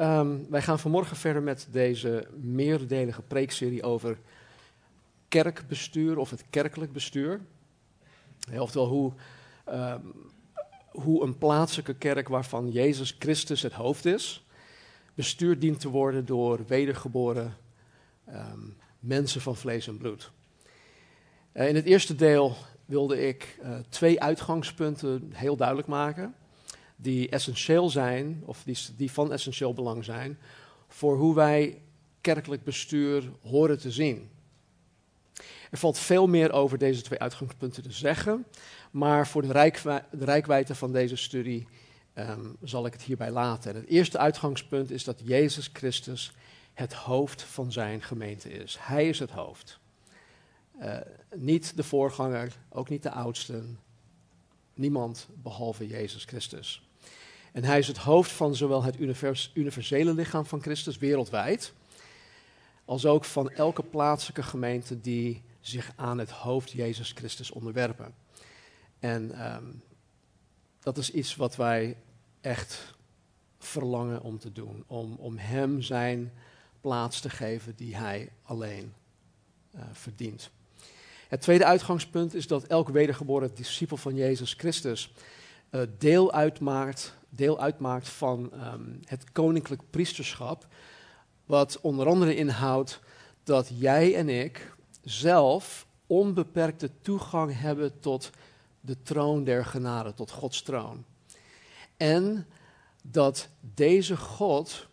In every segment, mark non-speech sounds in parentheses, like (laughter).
Um, wij gaan vanmorgen verder met deze meerdelige preekserie over kerkbestuur of het kerkelijk bestuur. Oftewel hoe, um, hoe een plaatselijke kerk waarvan Jezus Christus het hoofd is, bestuurd dient te worden door wedergeboren um, mensen van vlees en bloed. Uh, in het eerste deel wilde ik uh, twee uitgangspunten heel duidelijk maken die essentieel zijn, of die, die van essentieel belang zijn, voor hoe wij kerkelijk bestuur horen te zien. Er valt veel meer over deze twee uitgangspunten te zeggen, maar voor de, rijkwi de rijkwijde van deze studie um, zal ik het hierbij laten. En het eerste uitgangspunt is dat Jezus Christus het hoofd van zijn gemeente is. Hij is het hoofd. Uh, niet de voorganger, ook niet de oudsten. Niemand behalve Jezus Christus. En hij is het hoofd van zowel het univers universele lichaam van Christus wereldwijd, als ook van elke plaatselijke gemeente die zich aan het hoofd Jezus Christus onderwerpen. En um, dat is iets wat wij echt verlangen om te doen, om, om Hem zijn plaats te geven die Hij alleen uh, verdient. Het tweede uitgangspunt is dat elk wedergeboren discipel van Jezus Christus uh, deel uitmaakt deel uitmaakt van um, het koninklijk priesterschap. Wat onder andere inhoudt dat jij en ik zelf onbeperkte toegang hebben tot de troon der genade, tot Gods troon. En dat deze God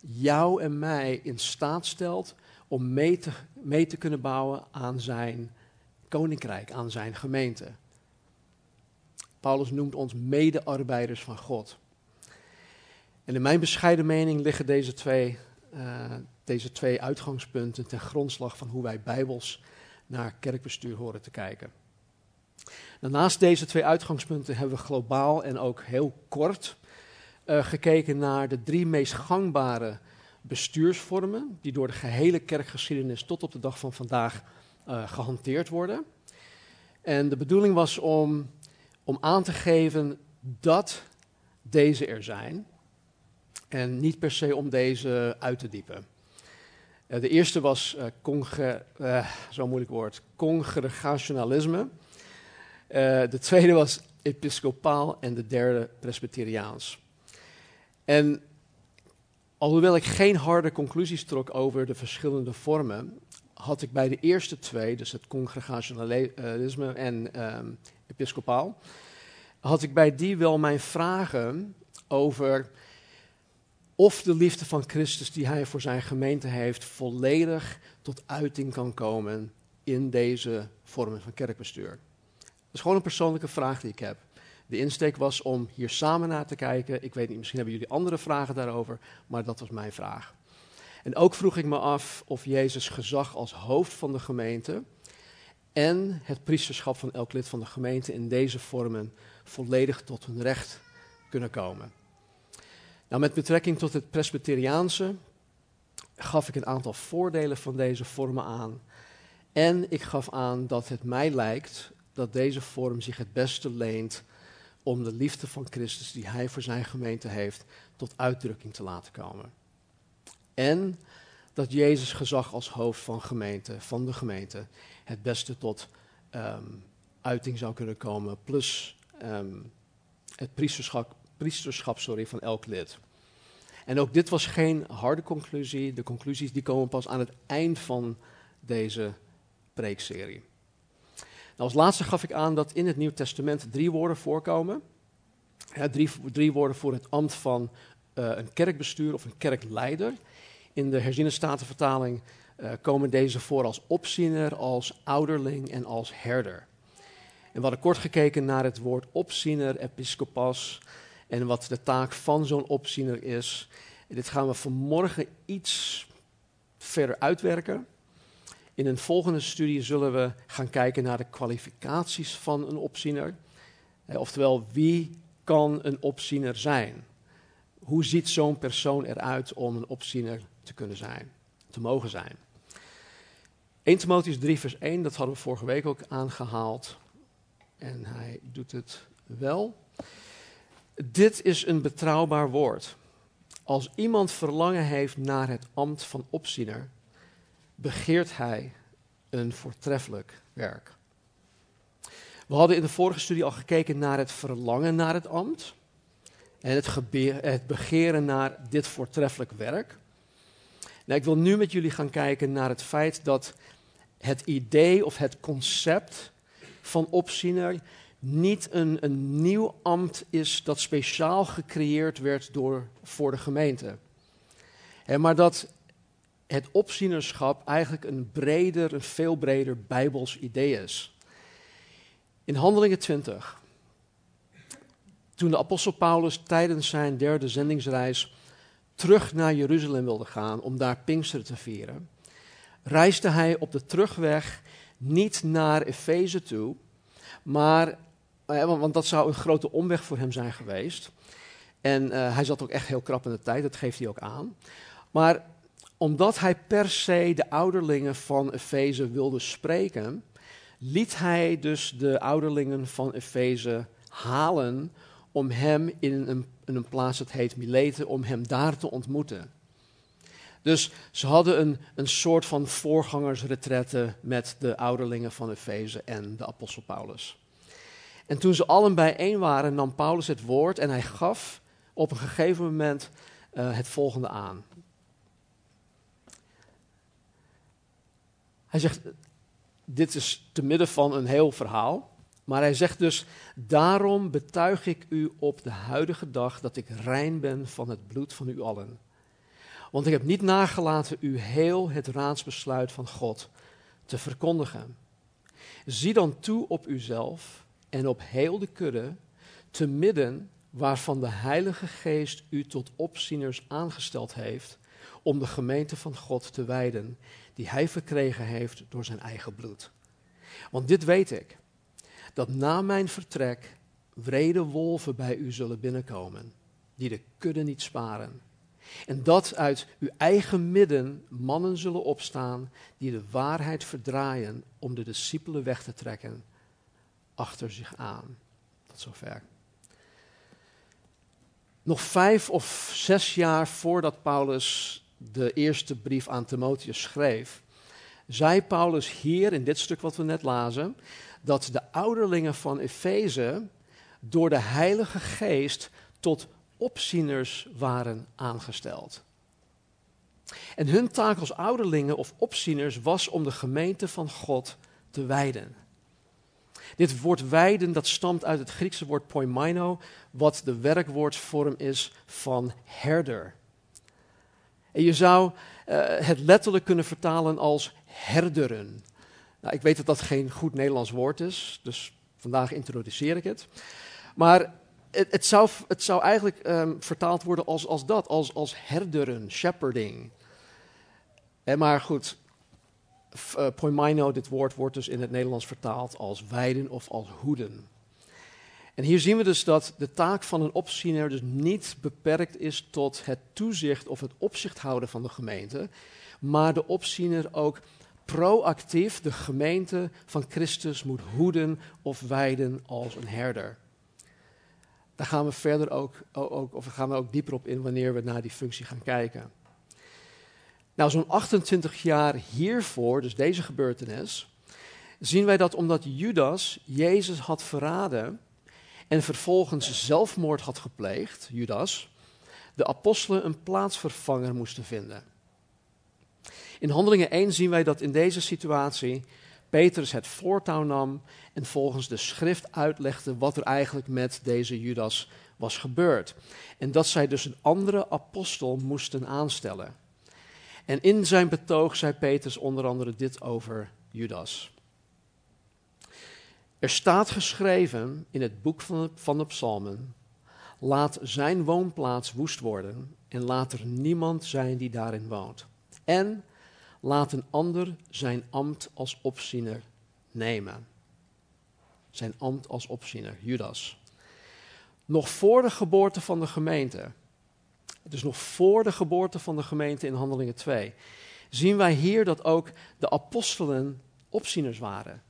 jou en mij in staat stelt om mee te, mee te kunnen bouwen aan zijn koninkrijk, aan zijn gemeente. Paulus noemt ons medearbeiders van God. En in mijn bescheiden mening liggen deze twee, uh, deze twee uitgangspunten ten grondslag van hoe wij bijbels naar kerkbestuur horen te kijken. Naast deze twee uitgangspunten hebben we globaal en ook heel kort uh, gekeken naar de drie meest gangbare bestuursvormen die door de gehele kerkgeschiedenis tot op de dag van vandaag uh, gehanteerd worden. En de bedoeling was om om aan te geven dat deze er zijn. En niet per se om deze uit te diepen. Uh, de eerste was uh, zo'n moeilijk woord, congregationalisme. de tweede was episcopaal en de derde presbyteriaans. En alhoewel ik geen harde conclusies trok over de verschillende vormen, had ik bij de eerste twee, dus het congregationalisme en um, episcopaal, had ik bij die wel mijn vragen over of de liefde van Christus die hij voor zijn gemeente heeft volledig tot uiting kan komen in deze vormen van kerkbestuur. Dat is gewoon een persoonlijke vraag die ik heb. De insteek was om hier samen naar te kijken. Ik weet niet, misschien hebben jullie andere vragen daarover, maar dat was mijn vraag. En ook vroeg ik me af of Jezus gezag als hoofd van de gemeente en het priesterschap van elk lid van de gemeente in deze vormen volledig tot hun recht kunnen komen. Nou, met betrekking tot het Presbyteriaanse gaf ik een aantal voordelen van deze vormen aan. En ik gaf aan dat het mij lijkt dat deze vorm zich het beste leent om de liefde van Christus die hij voor zijn gemeente heeft tot uitdrukking te laten komen. En dat Jezus gezag als hoofd van, gemeente, van de gemeente het beste tot um, uiting zou kunnen komen. Plus um, het priesterschap, priesterschap sorry, van elk lid. En ook dit was geen harde conclusie. De conclusies die komen pas aan het eind van deze preekserie. Nou, als laatste gaf ik aan dat in het Nieuw Testament drie woorden voorkomen. Drie, drie woorden voor het ambt van uh, een kerkbestuur of een kerkleider. In de herziene statenvertaling uh, komen deze voor als opziener, als ouderling en als herder. En we hadden kort gekeken naar het woord opziener, episcopas, en wat de taak van zo'n opziener is. Dit gaan we vanmorgen iets verder uitwerken. In een volgende studie zullen we gaan kijken naar de kwalificaties van een opziener. Eh, oftewel, wie kan een opziener zijn? Hoe ziet zo'n persoon eruit om een opziener te kunnen zijn, te mogen zijn? 1 Timotheus 3, vers 1, dat hadden we vorige week ook aangehaald. En hij doet het wel. Dit is een betrouwbaar woord. Als iemand verlangen heeft naar het ambt van opziener, begeert hij een voortreffelijk werk. We hadden in de vorige studie al gekeken naar het verlangen naar het ambt en het, het begeren naar dit voortreffelijk werk. Nou, ik wil nu met jullie gaan kijken naar het feit dat het idee of het concept van opziener niet een, een nieuw ambt is dat speciaal gecreëerd werd door, voor de gemeente. maar dat het opzienerschap eigenlijk een breder, een veel breder bijbels idee is. In Handelingen 20, toen de apostel Paulus tijdens zijn derde zendingsreis terug naar Jeruzalem wilde gaan om daar Pinksteren te vieren, reisde hij op de terugweg niet naar Efeze toe, maar, eh, want dat zou een grote omweg voor hem zijn geweest. En uh, hij zat ook echt heel krap in de tijd, dat geeft hij ook aan. Maar omdat hij per se de ouderlingen van Efeze wilde spreken, liet hij dus de ouderlingen van Efeze halen om hem in een, een plaats, het heet Mileten, om hem daar te ontmoeten. Dus ze hadden een, een soort van voorgangersretrette met de ouderlingen van Efeze en de apostel Paulus. En toen ze allen bijeen waren, nam Paulus het woord en hij gaf op een gegeven moment uh, het volgende aan. Hij zegt, dit is te midden van een heel verhaal, maar hij zegt dus, daarom betuig ik u op de huidige dag dat ik rein ben van het bloed van u allen. Want ik heb niet nagelaten u heel het raadsbesluit van God te verkondigen. Zie dan toe op uzelf en op heel de kudde, te midden waarvan de Heilige Geest u tot opzieners aangesteld heeft, om de gemeente van God te wijden, die hij verkregen heeft door zijn eigen bloed. Want dit weet ik, dat na mijn vertrek wrede wolven bij u zullen binnenkomen, die de kudde niet sparen. En dat uit uw eigen midden mannen zullen opstaan die de waarheid verdraaien om de discipelen weg te trekken achter zich aan. Tot zover. Nog vijf of zes jaar voordat Paulus de eerste brief aan Timotheus schreef, zei Paulus hier in dit stuk wat we net lazen, dat de ouderlingen van Efeze door de Heilige Geest tot opzieners waren aangesteld. En hun taak als ouderlingen of opzieners was om de gemeente van God te wijden. Dit woord wijden, dat stamt uit het Griekse woord poimaino, wat de werkwoordsvorm is van herder. En je zou uh, het letterlijk kunnen vertalen als herderen. Nou, ik weet dat dat geen goed Nederlands woord is, dus vandaag introduceer ik het. Maar het, het, zou, het zou eigenlijk um, vertaald worden als, als dat, als, als herderen, shepherding. En maar goed, uh, poimaino, dit woord, wordt dus in het Nederlands vertaald als weiden of als hoeden. En hier zien we dus dat de taak van een opziener dus niet beperkt is tot het toezicht of het opzicht houden van de gemeente, maar de opziener ook proactief de gemeente van Christus moet hoeden of wijden als een herder. Daar gaan we verder ook, ook, of gaan we ook dieper op in wanneer we naar die functie gaan kijken. Nou, zo'n 28 jaar hiervoor, dus deze gebeurtenis, zien wij dat omdat Judas Jezus had verraden en vervolgens zelfmoord had gepleegd, Judas, de apostelen een plaatsvervanger moesten vinden. In Handelingen 1 zien wij dat in deze situatie Petrus het voortouw nam en volgens de schrift uitlegde wat er eigenlijk met deze Judas was gebeurd. En dat zij dus een andere apostel moesten aanstellen. En in zijn betoog zei Petrus onder andere dit over Judas. Er staat geschreven in het boek van de, van de psalmen, laat zijn woonplaats woest worden en laat er niemand zijn die daarin woont. En laat een ander zijn ambt als opziener nemen. Zijn ambt als opziener, Judas. Nog voor de geboorte van de gemeente, dus nog voor de geboorte van de gemeente in Handelingen 2, zien wij hier dat ook de apostelen opzieners waren.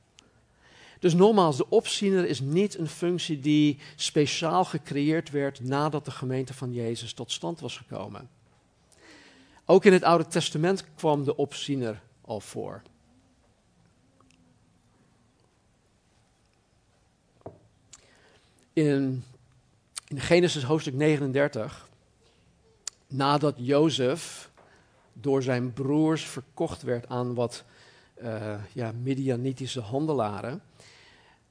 Dus nogmaals, de opziener is niet een functie die speciaal gecreëerd werd nadat de gemeente van Jezus tot stand was gekomen. Ook in het Oude Testament kwam de opziener al voor. In, in Genesis hoofdstuk 39, nadat Jozef door zijn broers verkocht werd aan wat uh, ja, Midianitische handelaren,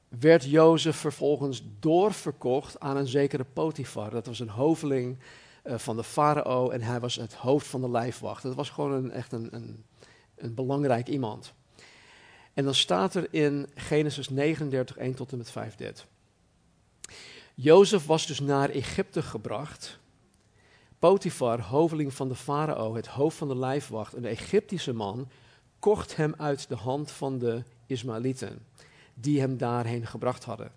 werd Jozef vervolgens doorverkocht aan een zekere Potifar. Dat was een hoveling uh, van de farao en hij was het hoofd van de lijfwacht. Dat was gewoon een, echt een, een, een belangrijk iemand. En dan staat er in Genesis 39, 1 tot en met 5 dit. Jozef was dus naar Egypte gebracht. Potifar, hoveling van de farao, het hoofd van de lijfwacht, een Egyptische man, kocht hem uit de hand van de Ismaëlieten, die hem daarheen gebracht hadden.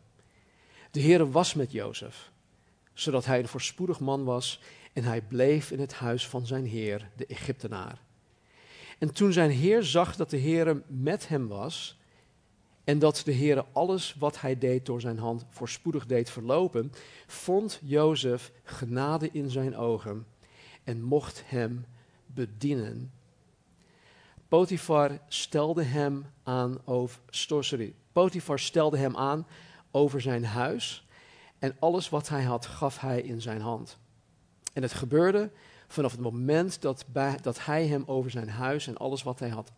De Heere was met Jozef, zodat hij een voorspoedig man was en hij bleef in het huis van zijn heer, de Egyptenaar. En toen zijn heer zag dat de Heere met hem was en dat de Heere alles wat hij deed door zijn hand voorspoedig deed verlopen, vond Jozef genade in zijn ogen en mocht hem bedienen Potifar stelde hem aan over, sorry, Potifar stelde hem aan over zijn huis en alles wat hij had gaf hij in zijn hand. En het gebeurde vanaf het moment dat, dat hij hem over zijn huis en alles wat hij had,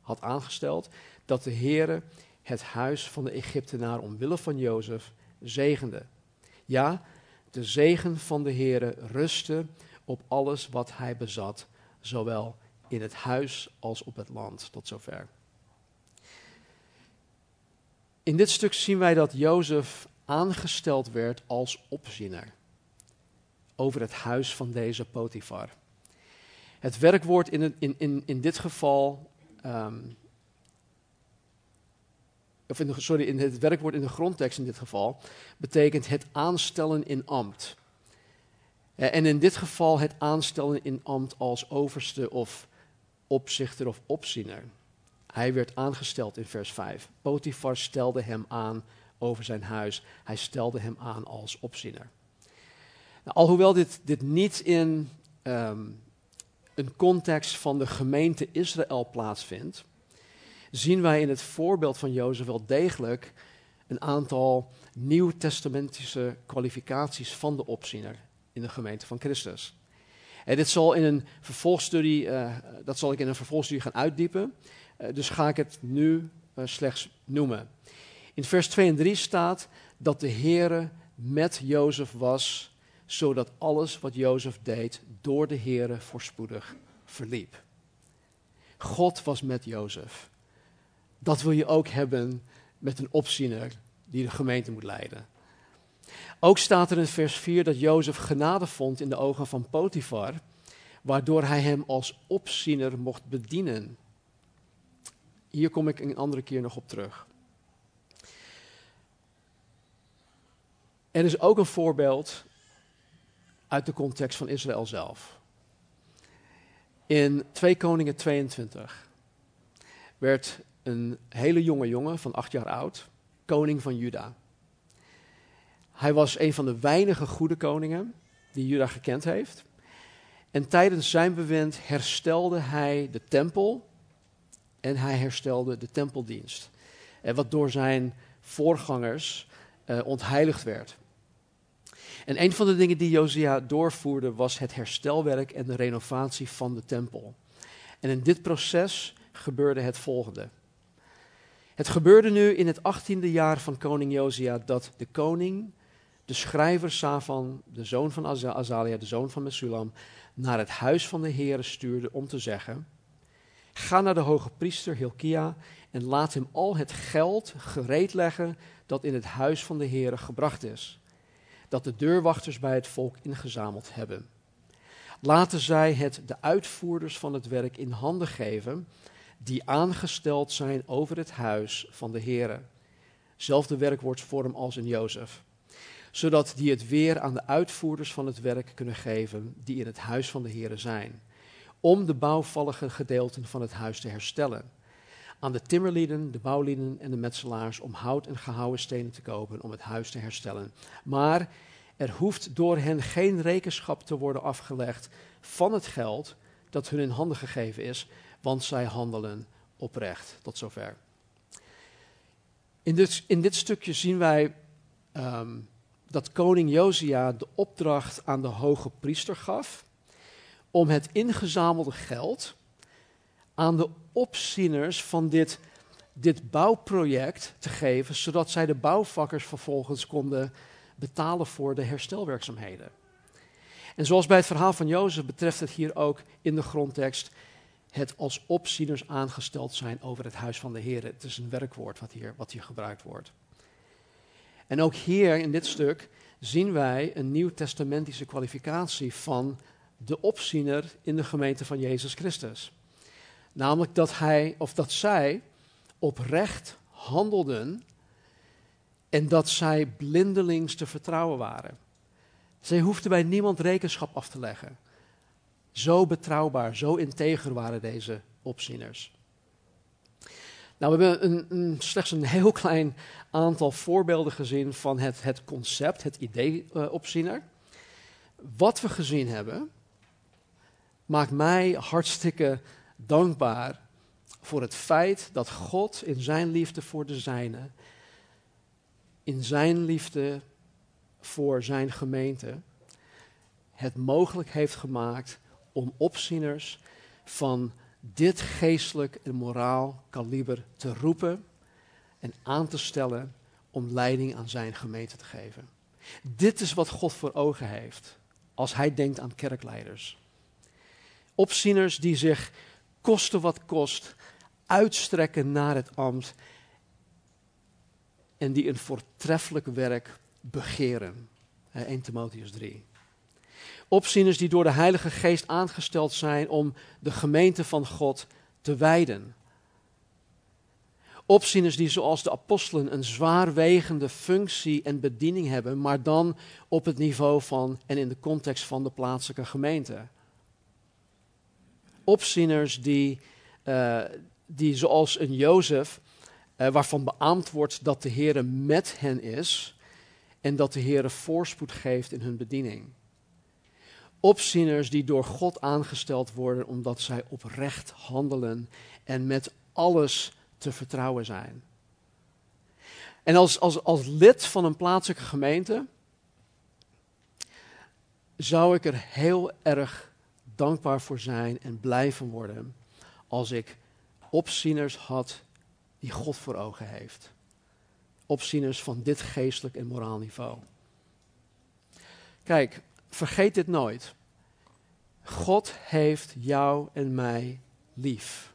had aangesteld, dat de Heere het huis van de Egyptenaar omwille van Jozef zegende. Ja, de zegen van de Heere rustte op alles wat hij bezat, zowel in het huis als op het land. Tot zover. In dit stuk zien wij dat Jozef aangesteld werd als opziener over het huis van deze Potifar. Het werkwoord in, in, in, in dit geval, um, of sorry, in het werkwoord in de grondtekst in dit geval, betekent het aanstellen in ambt. Eh, en in dit geval het aanstellen in ambt als overste of opzichter of opziener. Hij werd aangesteld in vers 5. Potifar stelde hem aan over zijn huis. Hij stelde hem aan als opziener. Nou, alhoewel dit, dit niet in um, een context van de gemeente Israël plaatsvindt, zien wij in het voorbeeld van Jozef wel degelijk een aantal nieuwtestamentische kwalificaties van de opziener in de gemeente van Christus. En dit zal in een vervolgstudie, uh, dat zal ik in een vervolgstudie gaan uitdiepen. Uh, dus ga ik het nu uh, slechts noemen. In vers 2 en 3 staat dat de Heere met Jozef was, zodat alles wat Jozef deed door de Heere voorspoedig verliep. God was met Jozef. Dat wil je ook hebben met een opziener die de gemeente moet leiden. Ook staat er in vers 4 dat Jozef genade vond in de ogen van Potifar, waardoor hij hem als opziener mocht bedienen. Hier kom ik een andere keer nog op terug. Er is ook een voorbeeld uit de context van Israël zelf. In 2 Koningen 22 werd een hele jonge jongen van acht jaar oud koning van Juda. Hij was een van de weinige goede koningen die Juda gekend heeft. En tijdens zijn bewind herstelde hij de tempel en hij herstelde de tempeldienst. En wat door zijn voorgangers uh, ontheiligd werd. En een van de dingen die Josia doorvoerde was het herstelwerk en de renovatie van de tempel. En in dit proces gebeurde het volgende. Het gebeurde nu in het achttiende jaar van koning Josia dat de koning de schrijver Safan, de zoon van Azalia, de zoon van Mesulam, naar het huis van de Heer stuurde om te zeggen: Ga naar de hoge priester Hilkia en laat hem al het geld gereed leggen dat in het huis van de Heer gebracht is, dat de deurwachters bij het volk ingezameld hebben. laten zij het de uitvoerders van het werk in handen geven, die aangesteld zijn over het huis van de Here. Zelfde werkwoordsvorm als in Jozef. Zodat die het weer aan de uitvoerders van het werk kunnen geven, die in het huis van de Here zijn. Om de bouwvallige gedeelten van het huis te herstellen aan de timmerlieden, de bouwlieden en de metselaars om hout en gehouwen stenen te kopen om het huis te herstellen. Maar er hoeft door hen geen rekenschap te worden afgelegd van het geld dat hun in handen gegeven is, want zij handelen oprecht. Tot zover. In dit, in dit stukje zien wij ehm, dat koning Josia de opdracht aan de hoge priester gaf om het ingezamelde geld aan de opzieners van dit, dit bouwproject te geven, zodat zij de bouwvakkers vervolgens konden betalen voor de herstelwerkzaamheden. En zoals bij het verhaal van Jozef betreft het hier ook in de grondtekst het als opzieners aangesteld zijn over het huis van de Heer. Het is een werkwoord wat hier, wat hier gebruikt wordt. En ook hier in dit stuk zien wij een nieuw-testamentische kwalificatie van de opziener in de gemeente van Jezus Christus. Namelijk dat hij of dat zij oprecht handelden en dat zij blindelings te vertrouwen waren. Zij hoefden bij niemand rekenschap af te leggen. Zo betrouwbaar, zo integer waren deze opzieners. Nou, we hebben een, slechts een heel klein aantal voorbeelden gezien van het, het concept, het idee uh, opziener. Wat we gezien hebben, maakt mij hartstikke dankbaar voor het feit dat God in zijn liefde voor de zijnen, in zijn liefde voor zijn gemeente, het mogelijk heeft gemaakt om opzieners van dit geestelijk en moraal kaliber te roepen en aan te stellen om leiding aan zijn gemeente te geven. Dit is wat God voor ogen heeft als hij denkt aan kerkleiders. Opzieners die zich koste wat kost, uitstrekken naar het ambt en die een voortreffelijk werk begeren. 1 Timotheus 3. Opzieners die door de Heilige Geest aangesteld zijn om de gemeente van God te wijden. Opzieners die zoals de apostelen een zwaarwegende functie en bediening hebben, maar dan op het niveau van en in de context van de plaatselijke gemeente opzieners die, uh, die zoals een Jozef, uh, waarvan beaamd wordt dat de Heer met hen is en dat de Heer voorspoed geeft in hun bediening. Opzieners die door God aangesteld worden omdat zij oprecht handelen en met alles te vertrouwen zijn. En als, als, als lid van een plaatselijke gemeente zou ik er heel erg dankbaar voor zijn en blijven worden als ik opzieners had die God voor ogen heeft. Opzieners van dit geestelijk en moraal niveau. Kijk, vergeet dit nooit. God heeft jou en mij lief.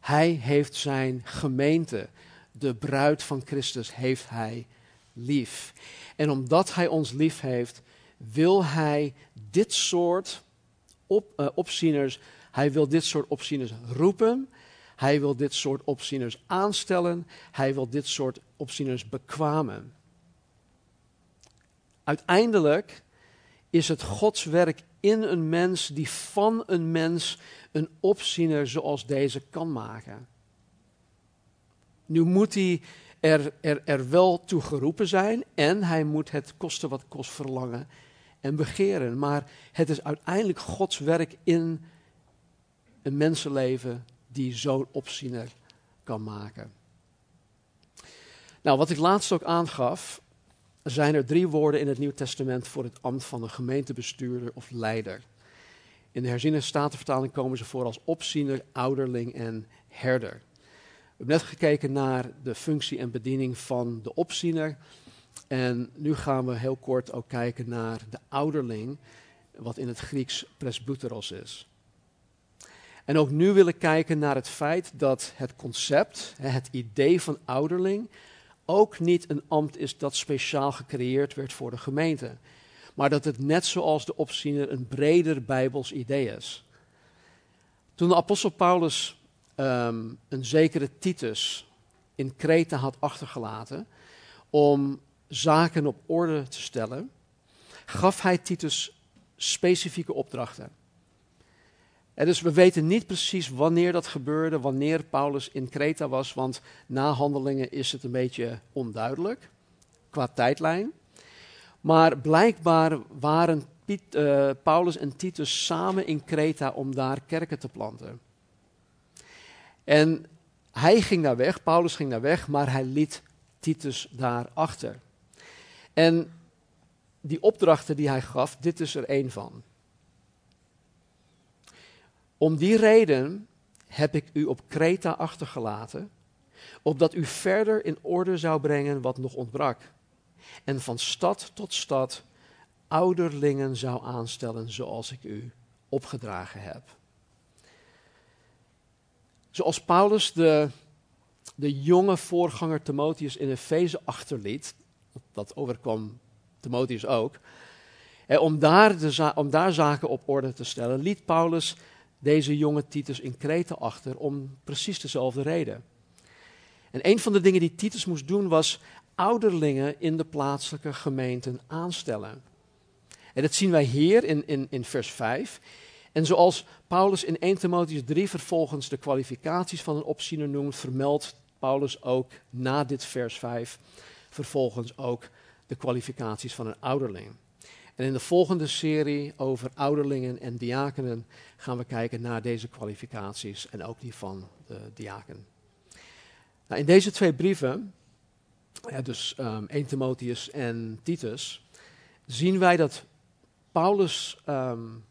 Hij heeft zijn gemeente, de bruid van Christus, heeft hij lief. En omdat hij ons lief heeft, wil hij dit soort op, uh, opzieners, hij wil dit soort opzieners roepen. Hij wil dit soort opzieners aanstellen. Hij wil dit soort opzieners bekwamen. Uiteindelijk is het Gods werk in een mens die van een mens een opziener zoals deze kan maken. Nu moet hij er, er, er wel toe geroepen zijn en hij moet het kosten wat kost verlangen en begeren. Maar het is uiteindelijk Gods werk in een mensenleven die zo'n opziener kan maken. Nou, wat ik laatst ook aangaf, zijn er drie woorden in het Nieuw Testament voor het ambt van een gemeentebestuurder of leider. In de herziene statenvertaling komen ze voor als opziener, ouderling en herder. We hebben net gekeken naar de functie en bediening van de opziener. En nu gaan we heel kort ook kijken naar de ouderling, wat in het Grieks presbyteros is. En ook nu wil ik kijken naar het feit dat het concept, het idee van ouderling, ook niet een ambt is dat speciaal gecreëerd werd voor de gemeente. maar dat het net zoals de opziener een breder Bijbels idee is. Toen de apostel Paulus ehm, een zekere Titus in Kreta had achtergelaten om zaken op orde te stellen, gaf hij Titus specifieke opdrachten. En dus we weten niet precies wanneer dat gebeurde, wanneer Paulus in Kreta was, want na handelingen is het een beetje onduidelijk qua tijdlijn. Maar blijkbaar waren Piet, uh, Paulus en Titus samen in Kreta om daar kerken te planten. En hij ging daar weg, Paulus ging daar weg, maar hij liet Titus daar achter. En die opdrachten die hij gaf, dit is er één van. Om die reden heb ik u op Kreta achtergelaten, opdat u verder in orde zou brengen wat nog ontbrak. En van stad tot stad ouderlingen zou aanstellen zoals ik u opgedragen heb. Zoals Paulus de, de jonge voorganger Timotheus in Efeze achterliet, dat overkwam Timotheus ook, om daar, om daar zaken op orde te stellen, liet Paulus deze jonge Titus in Kreta achter om precies dezelfde reden. En een van de dingen die Titus moest doen was ouderlingen in de plaatselijke gemeenten aanstellen. En dat zien wij hier in, in, in vers 5. En zoals Paulus in 1 Timotheus 3 vervolgens de kwalificaties van een opziener noemt, vermeldt Paulus ook na dit vers 5 vervolgens ook de kwalificaties van een ouderling. En in de volgende serie over ouderlingen en diakenen gaan we kijken naar deze kwalificaties en ook die van de diaken. Nou, in deze twee brieven, dus um, ehm, 1 Timotheus en Titus, zien wij dat Paulus um,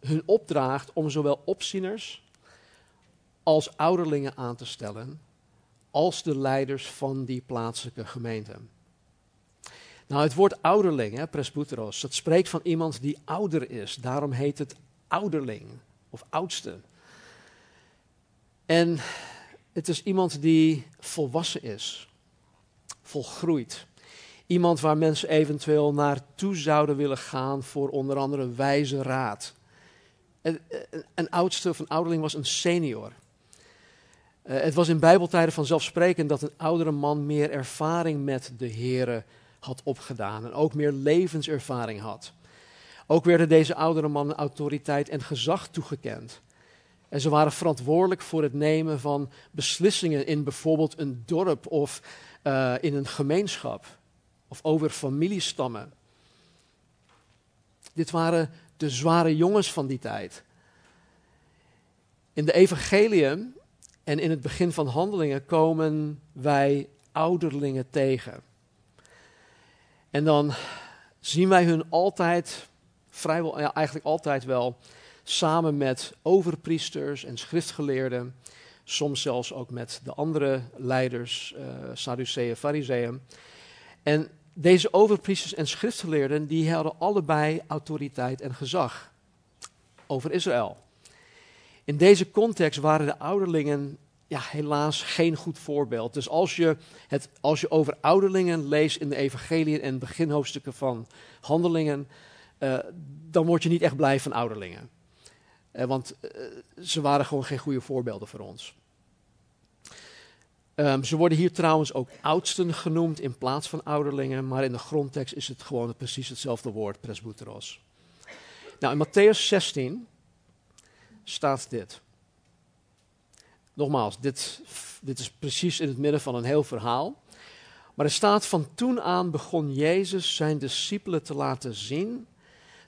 hun opdraagt om zowel opzieners als ouderlingen aan te stellen, als de leiders van die plaatselijke gemeente. Nou, het woord ouderling, hè, presbyteros, dat spreekt van iemand die ouder is. Daarom heet het ouderling of oudste. En het is iemand die volwassen is, volgroeid. Iemand waar mensen eventueel naartoe zouden willen gaan voor onder andere wijze raad. Een, een oudste of een ouderling was een senior. Uh, het was in bijbeltijden vanzelfsprekend dat een oudere man meer ervaring met de Here had opgedaan en ook meer levenservaring had. Ook werden deze oudere mannen autoriteit en gezag toegekend. En ze waren verantwoordelijk voor het nemen van beslissingen in bijvoorbeeld een dorp of uh, in een gemeenschap of over familiestammen. Dit waren de zware jongens van die tijd. In de evangelium en in het begin van handelingen komen wij ouderlingen tegen. En dan zien wij hun altijd, vrijwel, ja, eigenlijk altijd wel, samen met overpriesters en schriftgeleerden. Soms zelfs ook met de andere leiders, uh, Sadduceeën, Fariseeën. En deze overpriesters en schriftgeleerden, die hadden allebei autoriteit en gezag over Israël. In deze context waren de ouderlingen ja, helaas geen goed voorbeeld. Dus als je, het, als je over ouderlingen leest in de evangeliën en beginhoofdstukken van handelingen, uh, dan word je niet echt blij van ouderlingen. Uh, want uh, ze waren gewoon geen goede voorbeelden voor ons. Um, ze worden hier trouwens ook oudsten genoemd in plaats van ouderlingen, maar in de grondtekst is het gewoon precies hetzelfde woord, presbyteros. Nou, in Matthäus 16 staat dit. Nogmaals, dit, dit is precies in het midden van een heel verhaal. Maar er staat van toen aan begon Jezus zijn discipelen te laten zien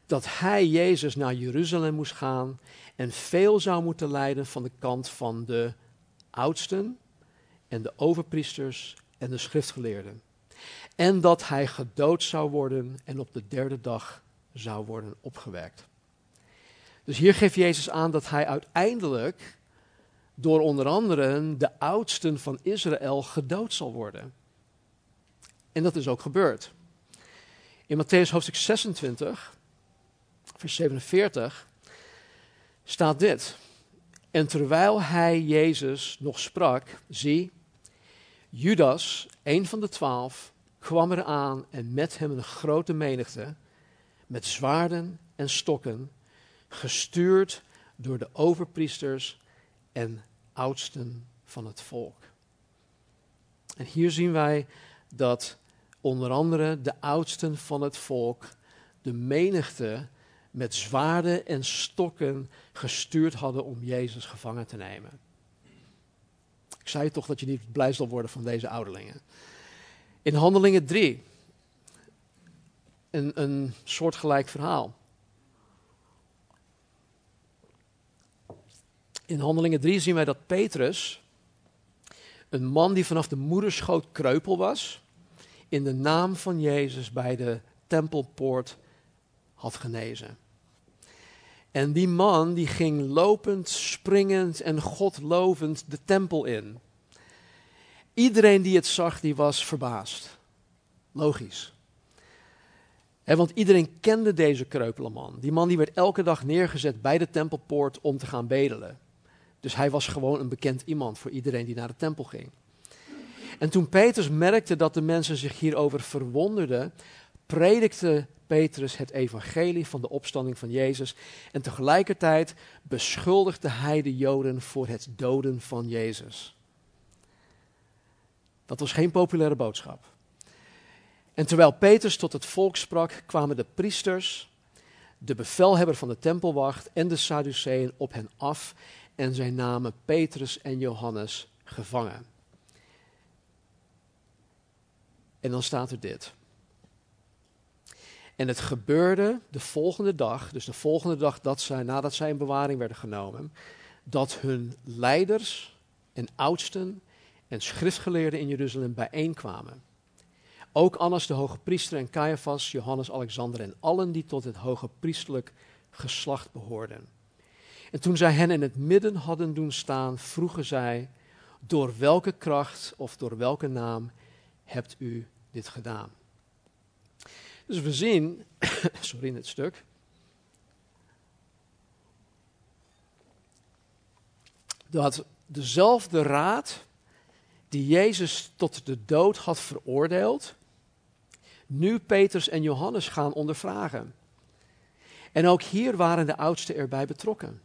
dat hij, Jezus, naar Jeruzalem moest gaan en veel zou moeten lijden van de kant van de oudsten en de overpriesters en de schriftgeleerden. En dat hij gedood zou worden en op de derde dag zou worden opgewekt. Dus hier geeft Jezus aan dat hij uiteindelijk door onder andere de oudsten van Israël gedood zal worden. En dat is ook gebeurd. In Matthäus hoofdstuk 26, vers 47, staat dit. En terwijl hij Jezus nog sprak, zie, Judas, een van de twaalf, kwam eraan en met hem een grote menigte, met zwaarden en stokken, gestuurd door de overpriesters en oudsten van het volk. En hier zien wij dat onder andere de oudsten van het volk de menigte met zwaarden en stokken gestuurd hadden om Jezus gevangen te nemen. Ik zei toch dat je niet blij zal worden van deze ouderlingen. In Handelingen 3, een, een soortgelijk verhaal. In Handelingen 3 zien wij dat Petrus, een man die vanaf de moederschoot kreupel was, in de naam van Jezus bij de tempelpoort had genezen. En die man die ging lopend, springend en godlovend de tempel in. Iedereen die het zag, die was verbaasd. Logisch. want iedereen kende deze kreupele man. Die man die werd elke dag neergezet bij de tempelpoort om te gaan bedelen. Dus hij was gewoon een bekend iemand voor iedereen die naar de tempel ging. En toen Petrus merkte dat de mensen zich hierover verwonderden, predikte Petrus het evangelie van de opstanding van Jezus. En tegelijkertijd beschuldigde hij de Joden voor het doden van Jezus. Dat was geen populaire boodschap. En terwijl Petrus tot het volk sprak, kwamen de priesters, de bevelhebber van de tempelwacht en de Sadduceeën op hen af en zij namen Petrus en Johannes gevangen. En dan staat er dit. En het gebeurde de volgende dag, dus de volgende dag dat zij, nadat zij in bewaring werden genomen, dat hun leiders en oudsten en schriftgeleerden in Jeruzalem bijeenkwamen. Ook Annas de hoge priester en Caiaphas, Johannes, Alexander en allen die tot het hoge priestelijk geslacht behoorden. En toen zij hen in het midden hadden doen staan, vroegen zij, door welke kracht of door welke naam hebt u dit gedaan? Dus we zien, (coughs) sorry in het stuk, dat dezelfde raad die Jezus tot de dood had veroordeeld, nu Petrus en Johannes gaan ondervragen. En ook hier waren de oudsten erbij betrokken.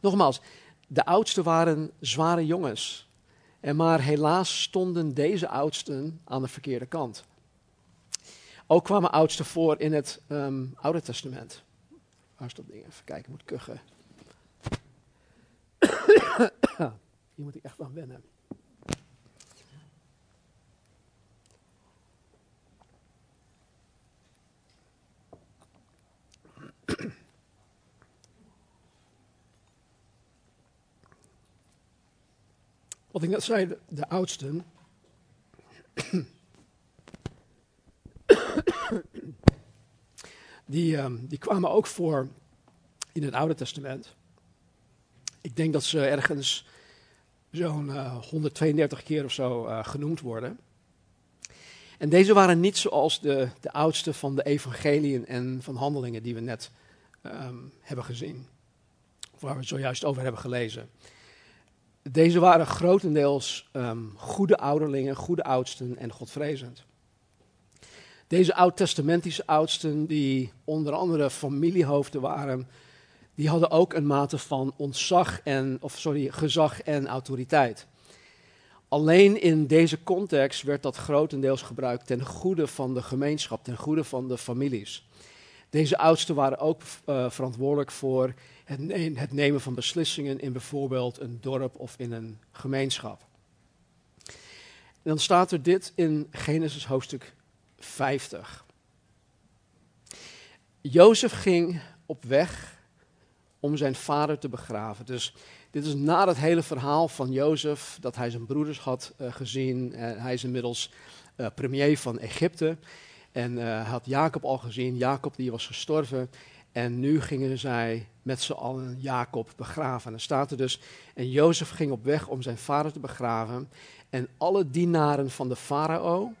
Nogmaals, de oudsten waren zware jongens. En maar helaas stonden deze oudsten aan de verkeerde kant. Ook kwamen oudsten voor in het um, Oude Testament. Waar is dat ding? Even kijken, moet kuchen. (coughs) Hier moet ik echt aan wennen. Wat ik net zei, de, oudsten. die, um, die kwamen ook voor in het Oude Testament. Ik denk dat ze ergens zo'n uh, eh, 132 keer of zo uh, genoemd worden. En deze waren niet zoals de, de oudste van de evangeliën en van handelingen die we net um, hebben gezien. Of waar we het zojuist over hebben gelezen. Deze waren grotendeels um, goede ouderlingen, goede oudsten en godvrezend. Deze oud-testamentische oudsten, die onder andere familiehoofden waren, die hadden ook een mate van ontzag en, of sorry, gezag en autoriteit. Alleen in deze context werd dat grotendeels gebruikt ten goede van de gemeenschap, ten goede van de families. Deze oudsten waren ook uh, verantwoordelijk voor het, nemen van beslissingen in bijvoorbeeld een dorp of in een gemeenschap. En dan staat er dit in Genesis hoofdstuk 50. Jozef ging op weg om zijn vader te begraven. Dus dit is na het hele verhaal van Jozef, dat hij zijn broeders had uh, gezien. Uh, hij is inmiddels uh, premier van Egypte. En had Jacob al gezien. Jacob die was gestorven. En nu gingen zij met z'n allen Jacob begraven. En staat er dus, en Jozef ging op weg om zijn vader te begraven. En alle dienaren van de farao,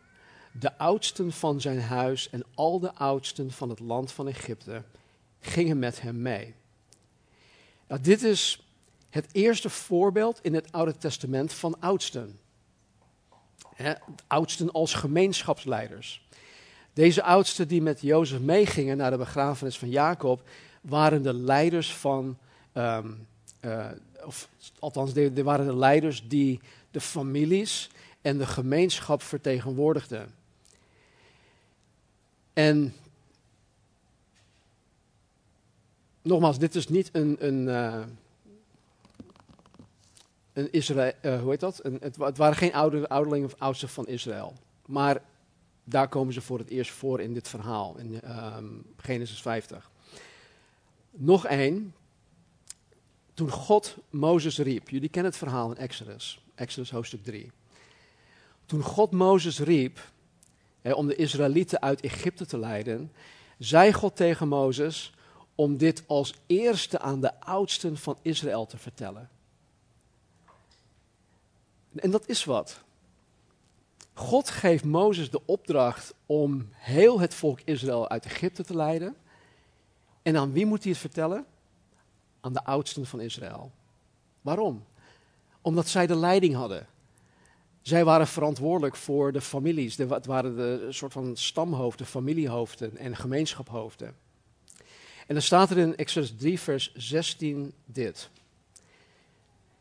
de oudsten van zijn huis en al de oudsten van het land van Egypte, gingen met hem mee. Nou, dit is het eerste voorbeeld in het Oude Testament van oudsten. Oudsten als gemeenschapsleiders. Deze oudsten die met Jozef meegingen naar de begrafenis van Jacob, waren de leiders van, ehm, eh, of althans, die waren de leiders die de families en de gemeenschap vertegenwoordigden. En nogmaals, dit is niet een, een, uh, een Israël, uh, hoe heet dat? Een, het, het, waren geen ouder, ouderlingen of oudsten van Israël. Maar daar komen ze voor het eerst voor in dit verhaal, in um, Genesis 50. Nog één. Toen God Mozes riep, jullie kennen het verhaal in Exodus, Exodus hoofdstuk 3. Toen God Mozes riep hè, om de Israëlieten uit Egypte te leiden, zei God tegen Mozes om dit als eerste aan de oudsten van Israël te vertellen. En dat is wat. God geeft Mozes de opdracht om heel het volk Israël uit Egypte te leiden. En aan wie moet hij het vertellen? Aan de oudsten van Israël. Waarom? Omdat zij de leiding hadden. Zij waren verantwoordelijk voor de families. Het waren de soort van stamhoofden, familiehoofden en gemeenschaphoofden. En dan staat er in Exodus 3, vers 16 dit.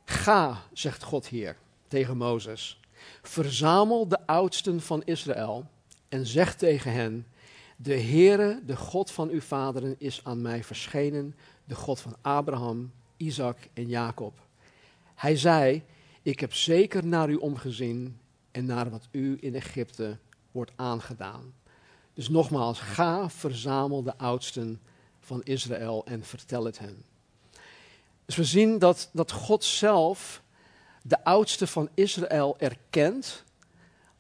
Ga, zegt God hier tegen Mozes, verzamel de oudsten van Israël en zeg tegen hen, de Heere, de God van uw vaderen, is aan mij verschenen, de God van Abraham, Isaac en Jacob. Hij zei, ik heb zeker naar u omgezien en naar wat u in Egypte wordt aangedaan. Dus nogmaals, ga, verzamel de oudsten van Israël en vertel het hen. Dus we zien dat, dat God zelf de oudsten van Israël erkent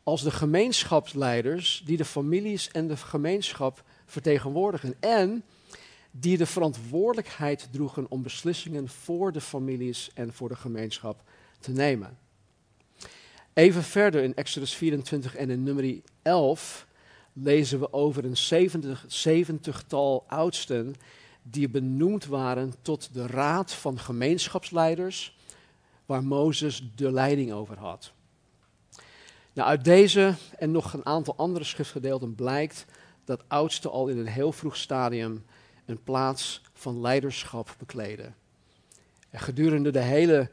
als de gemeenschapsleiders die de families en de gemeenschap vertegenwoordigen. En die de verantwoordelijkheid droegen om beslissingen voor de families en voor de gemeenschap te nemen. Even verder in Exodus 24 en in nummer 11 lezen we over een 70, 70-tal oudsten die benoemd waren tot de raad van gemeenschapsleiders, waar Mozes de leiding over had. Nou, uit deze en nog een aantal andere schriftgedeelten blijkt dat oudsten al in een heel vroeg stadium een plaats van leiderschap bekleden. En gedurende de hele,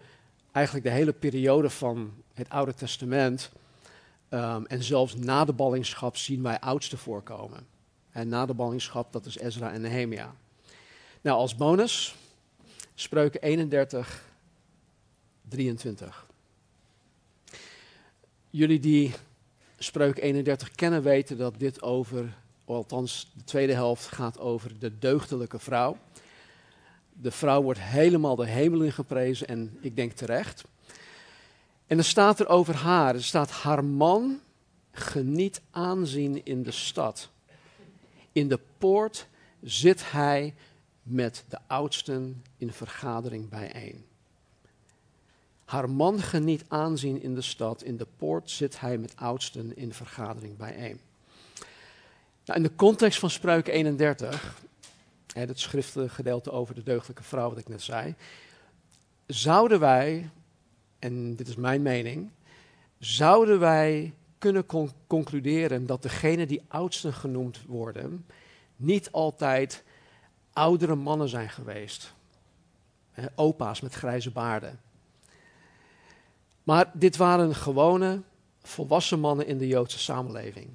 eigenlijk de hele periode van het Oude Testament um, en zelfs na de ballingschap zien wij oudsten voorkomen. En na de ballingschap, dat is Ezra en Nehemia. Nou, als bonus, spreuken 31, 23. Jullie die spreuk 31 kennen weten dat dit over, althans de tweede helft gaat over de deugdelijke vrouw. De vrouw wordt helemaal de hemel in geprezen en ik denk terecht. En er staat er over haar, er staat haar man geniet aanzien in de stad. In de poort zit hij met de oudsten in vergadering bijeen. Haar man geniet aanzien in de stad. In de poort zit hij met oudsten in vergadering bijeen. Nou, in de context van Spreuken 31, hè, het schriftelijke gedeelte over de deugdelijke vrouw, wat ik net zei, zouden wij, en dit is mijn mening, zouden wij kunnen concluderen dat degenen die oudsten genoemd worden, niet altijd oudere mannen zijn geweest. Opa's met grijze baarden. Maar dit waren gewone, volwassen mannen in de Joodse samenleving.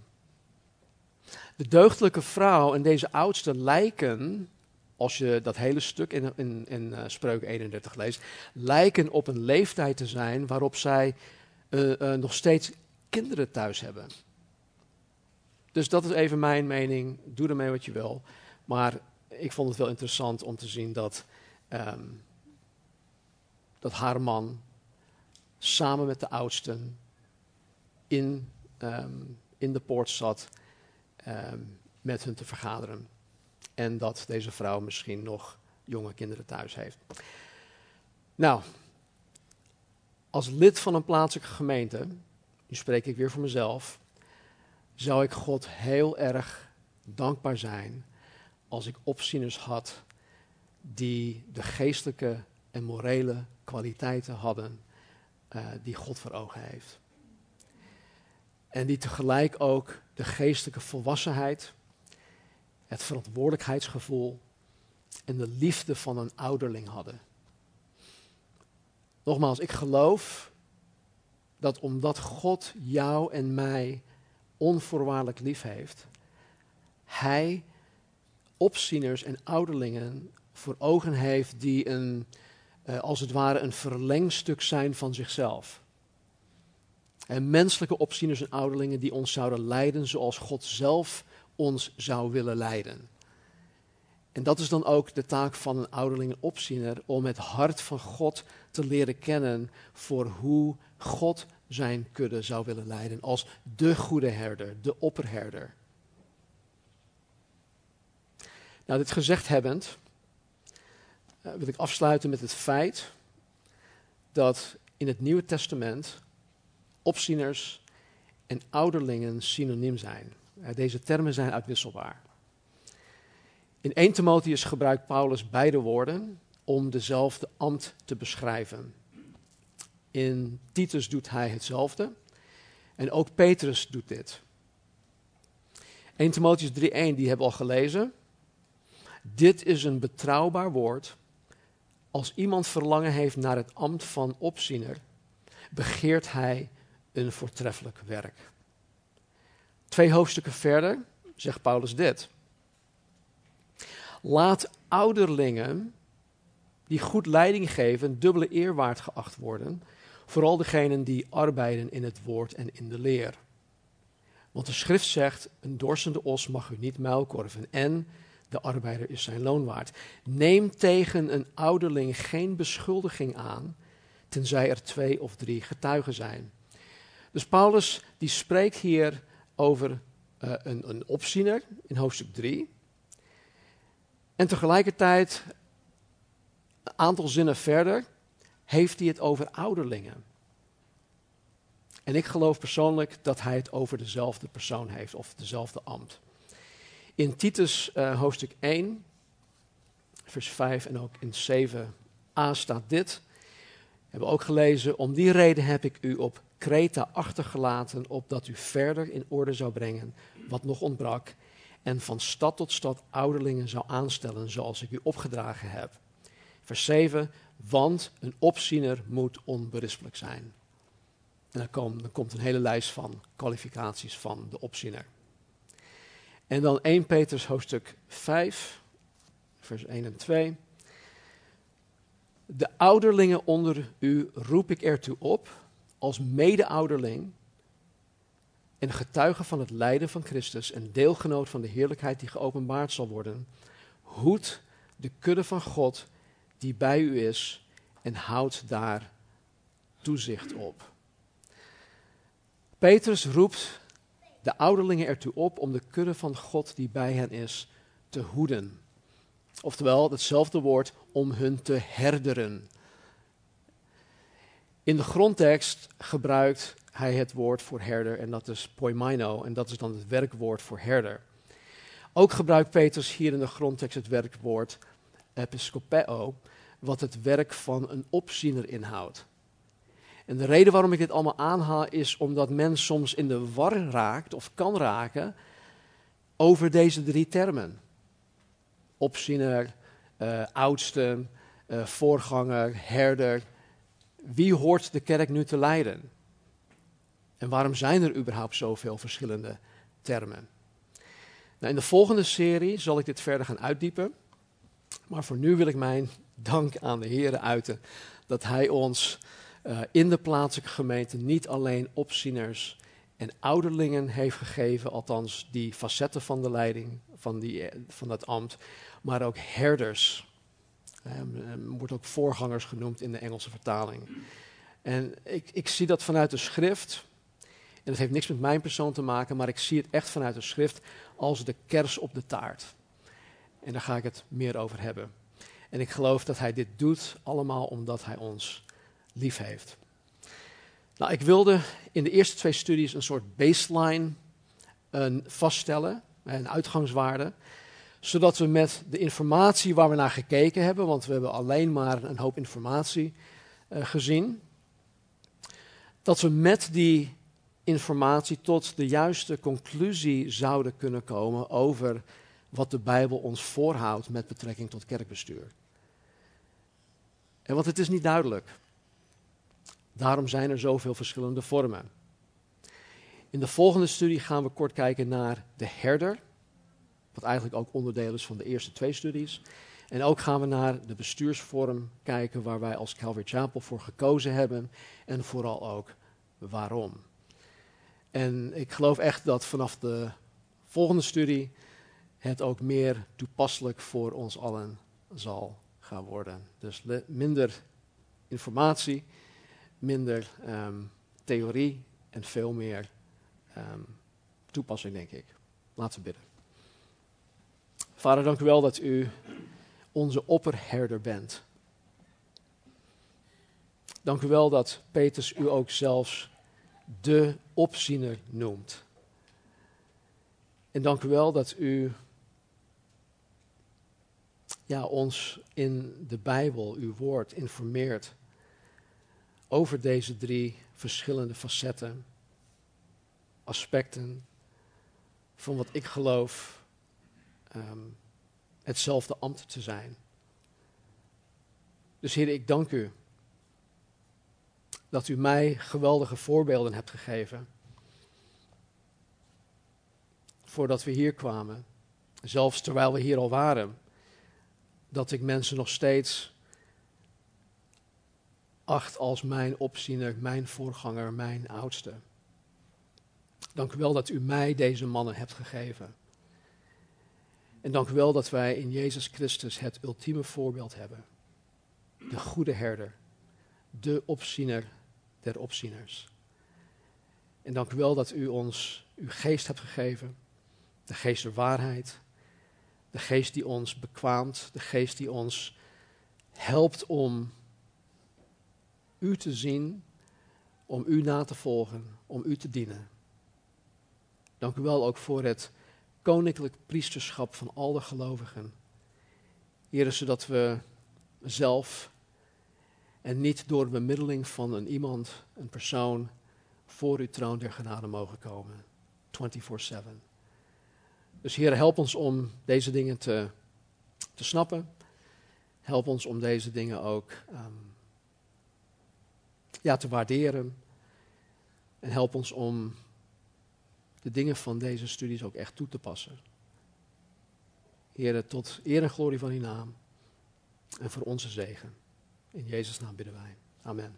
De deugdelijke vrouw en deze oudste lijken, als je dat hele stuk in, in, in uh, Spreuk 31 leest, lijken op een leeftijd te zijn waarop zij uh, uh, nog steeds kinderen thuis hebben. Dus dat is even mijn mening. Doe ermee wat je wil. Maar ik vond het wel interessant om te zien dat, um, dat haar man samen met de oudsten in, um, in de poort zat um, met hun te vergaderen. En dat deze vrouw misschien nog jonge kinderen thuis heeft. Nou, als lid van een plaatselijke gemeente, nu spreek ik weer voor mezelf, zou ik God heel erg dankbaar zijn als ik opzieners had die de geestelijke en morele kwaliteiten hadden uh, die God voor ogen heeft. En die tegelijk ook de geestelijke volwassenheid, het verantwoordelijkheidsgevoel en de liefde van een ouderling hadden. Nogmaals, ik geloof dat omdat God jou en mij onvoorwaardelijk lief heeft, Hij opzieners en ouderlingen voor ogen heeft die een, uh, als het ware een verlengstuk zijn van zichzelf. En menselijke opzieners en ouderlingen die ons zouden leiden zoals God zelf ons zou willen leiden. En dat is dan ook de taak van een ouderling en opziener, om het hart van God te leren kennen voor hoe God zijn kudde zou willen leiden als de goede herder, de opperherder. Nou, dit gezegd hebbend, uh, wil ik afsluiten met het feit dat in het Nieuwe Testament opzieners en ouderlingen synoniem zijn. Uh, deze termen zijn uitwisselbaar. In 1 Timotheus gebruikt Paulus beide woorden om dezelfde ambt te beschrijven. In Titus doet hij hetzelfde. En ook Petrus doet dit. 1 Timotheus 3:1, die hebben we al gelezen. Dit is een betrouwbaar woord. Als iemand verlangen heeft naar het ambt van opziener, begeert hij een voortreffelijk werk. Twee hoofdstukken verder zegt Paulus dit. Laat ouderlingen die goed leiding geven, dubbele eerwaard geacht worden. Vooral degenen die arbeiden in het woord en in de leer. Want de schrift zegt: Een dorsende os mag u niet muilkorven. En de arbeider is zijn loon waard. Neem tegen een ouderling geen beschuldiging aan, tenzij er twee of drie getuigen zijn. Dus Paulus die spreekt hier over uh, een, een opziener in hoofdstuk 3. En tegelijkertijd, een aantal zinnen verder, heeft hij het over ouderlingen. En ik geloof persoonlijk dat hij het over dezelfde persoon heeft, of dezelfde ambt. In Titus uh, hoofdstuk 1, vers 5 en ook in 7a staat dit. We hebben ook gelezen, om die reden heb ik u op Kreta achtergelaten, opdat u verder in orde zou brengen wat nog ontbrak en van stad tot stad ouderlingen zou aanstellen zoals ik u opgedragen heb. Vers 7, want een opziener moet onberispelijk zijn. En dan, dan komt een hele lijst van kwalificaties van de opziener. En dan 1 Petrus hoofdstuk 5, vers 1 en 2. De ouderlingen onder u roep ik ertoe op, als mede-ouderling en getuige van het lijden van Christus en deelgenoot van de heerlijkheid die geopenbaard zal worden, hoed de kudde van God die bij u is en houd daar toezicht op. Petrus roept de ouderlingen ertoe op om de kudde van God die bij hen is te hoeden. Oftewel, hetzelfde woord om hun te herderen. In de grondtekst gebruikt hij het woord voor herder en dat is poimaino en dat is dan het werkwoord voor herder. Ook gebruikt Petrus hier in de grondtekst het werkwoord episcopeo, wat het werk van een opziener inhoudt. En de reden waarom ik dit allemaal aanhaal is omdat men soms in de war raakt of kan raken over deze drie termen. Opziener, uh, oudste, uh, voorganger, herder. Wie hoort de kerk nu te leiden? En waarom zijn er überhaupt zoveel verschillende termen? Nou, in de volgende serie zal ik dit verder gaan uitdiepen. Maar voor nu wil ik mijn dank aan de Heer uiten dat Hij ons uh, in de plaatselijke gemeente niet alleen opzieners en ouderlingen heeft gegeven, althans die facetten van de leiding van, die, eh, van dat ambt, maar ook herders. Um, wordt ook voorgangers genoemd in de Engelse vertaling. En ik, ik zie dat vanuit de schrift, en dat heeft niks met mijn persoon te maken, maar ik zie het echt vanuit de schrift als de kers op de taart. En daar ga ik het meer over hebben. En ik geloof dat hij dit doet allemaal omdat hij ons lief heeft. Nou, ik wilde in de eerste twee studies een soort baseline een vaststellen, een uitgangswaarde, zodat we met de informatie waar we naar gekeken hebben, want we hebben alleen maar een hoop informatie uh, gezien, dat we met die informatie tot de juiste conclusie zouden kunnen komen over wat de Bijbel ons voorhoudt met betrekking tot kerkbestuur. En want het is niet duidelijk. Daarom zijn er zoveel verschillende vormen. In de volgende studie gaan we kort kijken naar de herder, wat eigenlijk ook onderdeel is van de eerste twee studies. En ook gaan we naar de bestuursvorm kijken waar wij als Calvary Chapel voor gekozen hebben en vooral ook waarom. En ik geloof echt dat vanaf de volgende studie het ook meer toepasselijk voor ons allen zal gaan worden. Dus minder informatie, minder ehm, theorie en veel meer um, toepassing, denk ik. Laten we bidden. Vader, dank u wel dat u onze opperherder bent. Dank u wel dat Petrus u ook zelfs de opziener noemt. En dank u wel dat u ja, ons in de Bijbel, uw woord, informeert over deze drie verschillende facetten, aspecten van wat ik geloof ehm, hetzelfde ambt te zijn. Dus Heer, ik dank u dat u mij geweldige voorbeelden hebt gegeven. Voordat we hier kwamen, zelfs terwijl we hier al waren, dat ik mensen nog steeds acht als mijn opziener, mijn voorganger, mijn oudste. Dank u wel dat u mij deze mannen hebt gegeven. En dank u wel dat wij in Jezus Christus het ultieme voorbeeld hebben. De goede herder, de opziener der opzieners. En dank u wel dat u ons uw geest hebt gegeven, de geest der waarheid, de geest die ons bekwaamt, de geest die ons helpt om u te zien, om u na te volgen, om u te dienen. Dank u wel ook voor het koninklijk priesterschap van al de gelovigen. Heren, zodat we zelf en niet door bemiddeling van een iemand, een persoon, voor uw troon der genade mogen komen. 24-7. Dus Heer, help ons om deze dingen te, te snappen. Help ons om deze dingen ook um, ja, te waarderen. En help ons om de dingen van deze studies ook echt toe te passen. Heer, tot eer en glorie van uw naam en voor onze zegen. In Jezus' naam bidden wij. Amen.